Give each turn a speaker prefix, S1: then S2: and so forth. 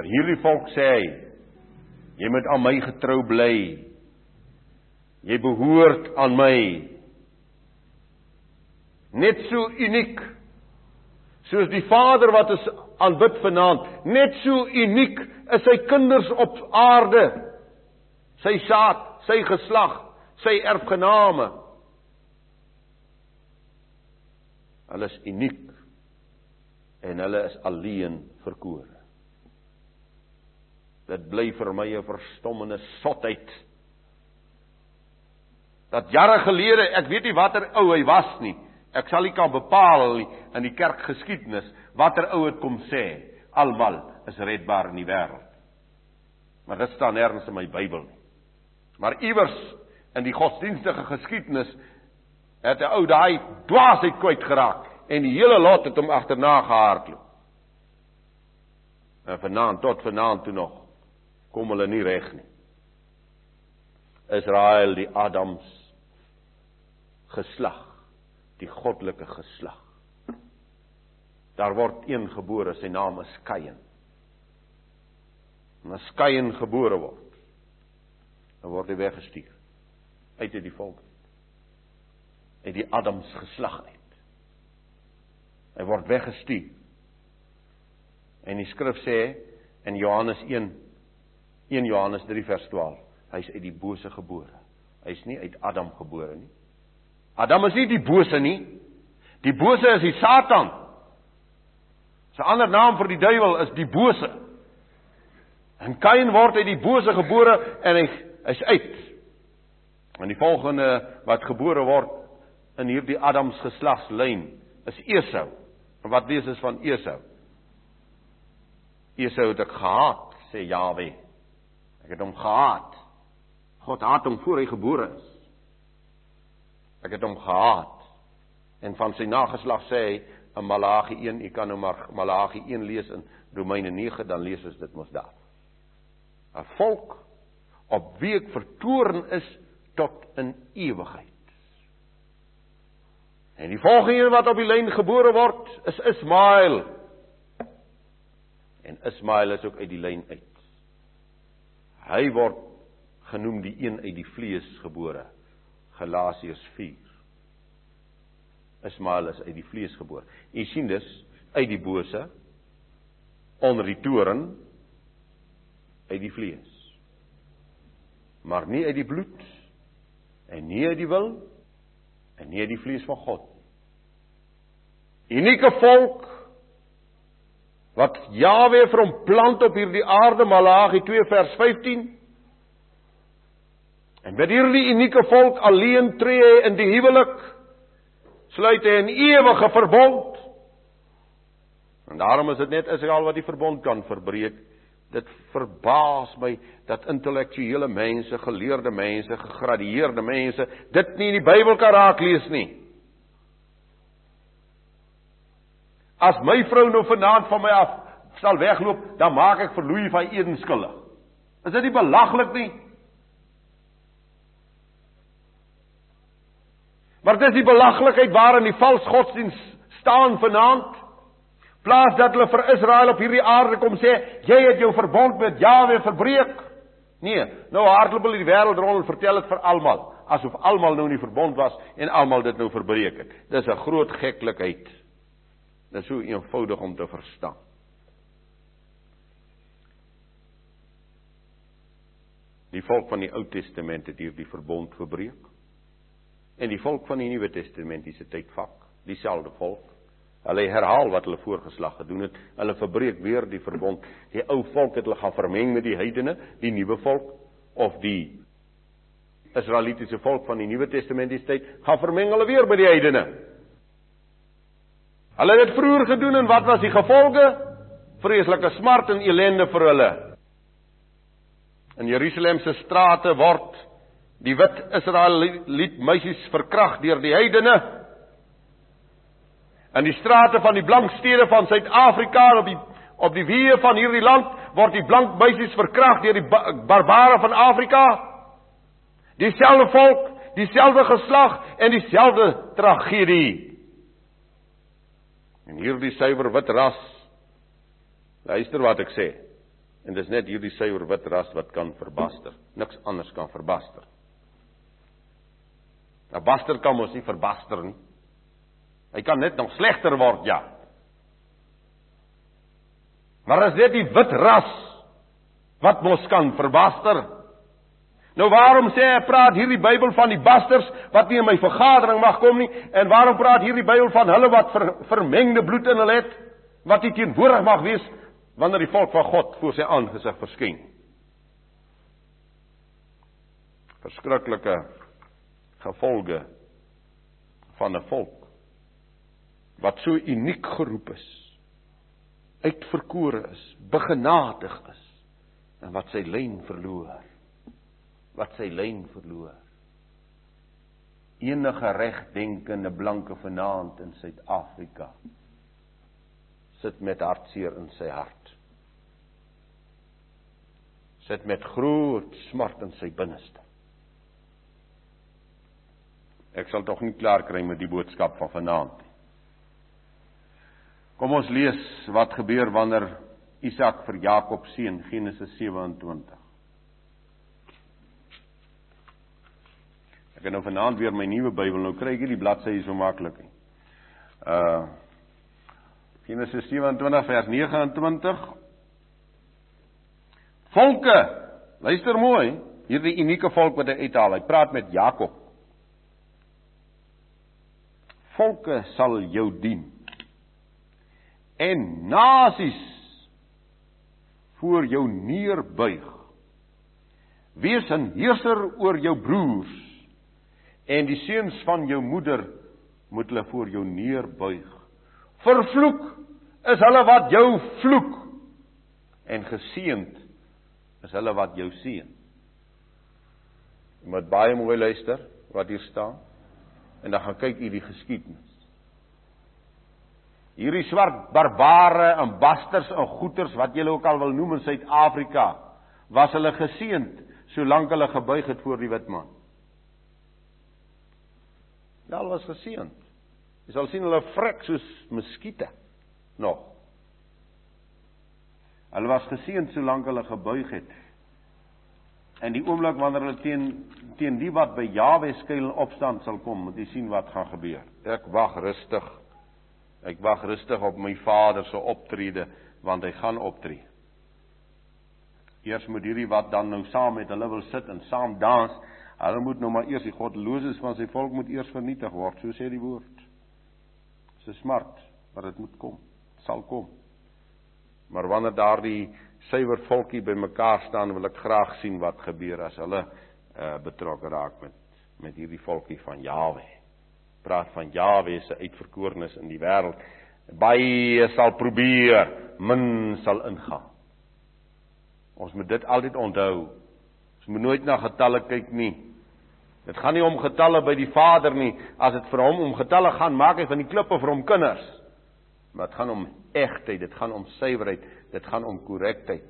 S1: Vir hierdie volk sê hy: Jy moet aan my getrou bly. Jy behoort aan my. Net so uniek soos die Vader wat ons aanbid vanaand, net so uniek is sy kinders op aarde. Sy saad, sy geslag, sy erfgename. Hulle is uniek en hulle is alleen verkore. Dit bly vir my 'n verstommende sotheid. Dat jare gelede, ek weet nie watter ou hy was nie. Ek sal nie kan bepaal nie in die kerkgeskiedenis watter ou het kom sê almal is redbaar in die wêreld. Maar dit staan nêrens in my Bybel nie. Maar iewers in die godsdienstige geskiedenis het 'n ou daai dwaasheid kwyt geraak en die hele lot het hom agterna gehardloop. En vanaand tot vanaand toe nog kom hulle nie reg nie. Israel die Adams geslag, die goddelike geslag. Daar word een gebore, sy naam is Kain. En as Kain gebore word, dan word hy weggestuur uit uit die volk uit die Adams geslag uit. Hy word weggestuur. En die skrif sê in Johannes 1 1 Johannes 3 vers 12. Hy's uit die bose gebore. Hy's nie uit Adam gebore nie. Adam is nie die bose nie. Die bose is die Satan. Sy ander naam vir die duiwel is die bose. En Kain word uit die bose gebore en hy is uit. En die volgende wat gebore word in hierdie Adams geslagslyn is Esau. En wat lees ons van Esau? Esau het ek gehaat, sê Jaweh. Ek het hom gehaat. God haat hom voor hy gebore is. Ek het hom gehaat. En van sy nageslag sê hy in Malagi 1, u kan nou maar Malagi 1 lees in Romeine 9, dan lees ons dit mos daar. 'n Volk op wie ek vertoorn is tot in ewigheid. En die volgende een wat op die lyn gebore word, is Ismael. En Ismael is ook uit die lyn uit. Hy word genoem die een uit die vlees gebore. Galasiërs 4. Ismael is uit die vlees gebore. U sien dus uit die bose onder die toren uit die vlees. Maar nie uit die bloed en nie uit die wil en nie uit die vlees van God. Unieke volk wat Jahwe vir hom plant op hierdie aarde Malagi 2 vers 15 En met hierdie unieke volk alleen tree hy in die huwelik sluit hy 'n ewige verbond. En daarom is dit net Israel wat die verbond kan verbreek. Dit verbaas my dat intellektuele mense, geleerde mense, gegradueerde mense dit nie in die Bybel kan raak lees nie. As my vrou nou vanaand van my af sal wegloop, dan maak ek vir Louis van Eden skuldig. Is dit nie belaglik nie? Maar dis die belaglikheid waarin die vals godsdiens staan vanaand. Plaas dat hulle vir Israel op hierdie aarde kom sê, jy het jou verbond met Jahwe verbreek. Nee, nou hardloop hulle die wêreld rond en vertel dit vir almal, asof almal nou in die verbond was en almal dit nou verbreek het. Dis 'n groot geklikheid. Dit is so eenvoudig om te verstaan. Die volk van die Ou Testament het hierdie verbond verbreek. En die volk van die Nuwe Testamentiese tyd vak, dieselfde volk. Hulle herhaal wat hulle voorgeslag gedoen het. Hulle verbreek weer die verbond. Die ou volk het hulle gaan vermeng met die heidene, die nuwe volk of die Israelitiese volk van die Nuwe Testamentiese tyd gaan vermeng hulle weer met die heidene. Hulle het dit vroeër gedoen en wat was die gevolge? Vreeslike smart en ellende vir hulle. In Jerusalem se strate word die wit Israeliet meisies verkragt deur die heidene. In die strate van die blank stede van Suid-Afrika op die op die weë van hierdie land word die blank meisies verkragt deur die barbare van Afrika. Dieselfde volk, dieselfde geslag en dieselfde tragedie. En hierdie suiwer wit ras luister wat ek sê. En dis net hierdie suiwer wit ras wat kan verbaster. Niks anders kan verbaster. 'n Baster kan mos nie verbaster nie. Hy kan net nog slegter word, ja. Maar as dit die wit ras wat mos kan verbaster. Nou waarom sê hy praat hierdie Bybel van die basters wat nie in my vergadering mag kom nie en waarom praat hierdie Bybel van hulle wat ver, vermengde bloed in hulle het wat nie teenwoordig mag wees wanneer die volk van God voor sy aangesig verskyn. Verskriklike gevolge van 'n volk wat so uniek geroep is, uitverkore is, begenadig is en wat sy lyn verloor. Wat sy lyn verloor. Enige regdenkende blanke vanaand in Suid-Afrika sit met hartseer in sy hart. Sit met groot smart in sy binneste. Ek sal tog nie klaar kry met die boodskap van vanaand nie. Kom ons lees wat gebeur wanneer Isak vir Jakob seën Genesis 27. Ek het nou vanaand weer my nuwe Bybel, nou kry ek hierdie bladsy so maklik nie. Uh Genesis 27 vers 29. Volke, luister mooi, hierdie unieke volk wat hy uithaal. Hy praat met Jakob. Volke sal jou dien. En nasies voor jou neerbuig. Wees 'n heerser oor jou broers en die seuns van jou moeder moet hulle voor jou neerbuig. Vervloek is hulle wat jou vloek en geseënd is hulle wat jou seën. Jy moet baie mooi luister wat hier staan en dan gaan kyk u die geskiedenis. Hierdie swart barbare en basters en goeters wat julle ook al wil noem in Suid-Afrika, was hulle geseënd solank hulle gebuig het voor die wit man. Ja, hulle was geseënd. Jy sal sien hulle vrek soos muskiete nog. Hulle was geseënd solank hulle gebuig het. En die oomblik wanneer hulle teen teen die wat by Jawe skuil opstand sal kom, moet jy sien wat gaan gebeur. Ek wag rustig. Ek wag rustig op my Vader se optrede want hy gaan optree. Eers moet hierdie wat dan nou saam met hulle wil sit en saam dans, hulle moet nou maar eers die goddeloses van sy volk moet eers vernietig word, so sê die woord. Dis smart, maar dit moet kom, sal kom. Maar wanneer daardie suiwer volkie bymekaar staan, wil ek graag sien wat gebeur as hulle uh, betrokke raak met met hierdie volkie van Jawe. Praat van Jawe se uitverkorenes in die wêreld. Baie sal probeer, min sal ingaan. Ons moet dit altyd onthou. Ons moet nooit na getalle kyk nie. Dit gaan nie om getalle by die Vader nie. As dit vir hom om getalle gaan, maak hy van die klippe vir hom kinders. Maar dit gaan om egtheid, dit gaan om suiwerheid, dit gaan om korrektheid.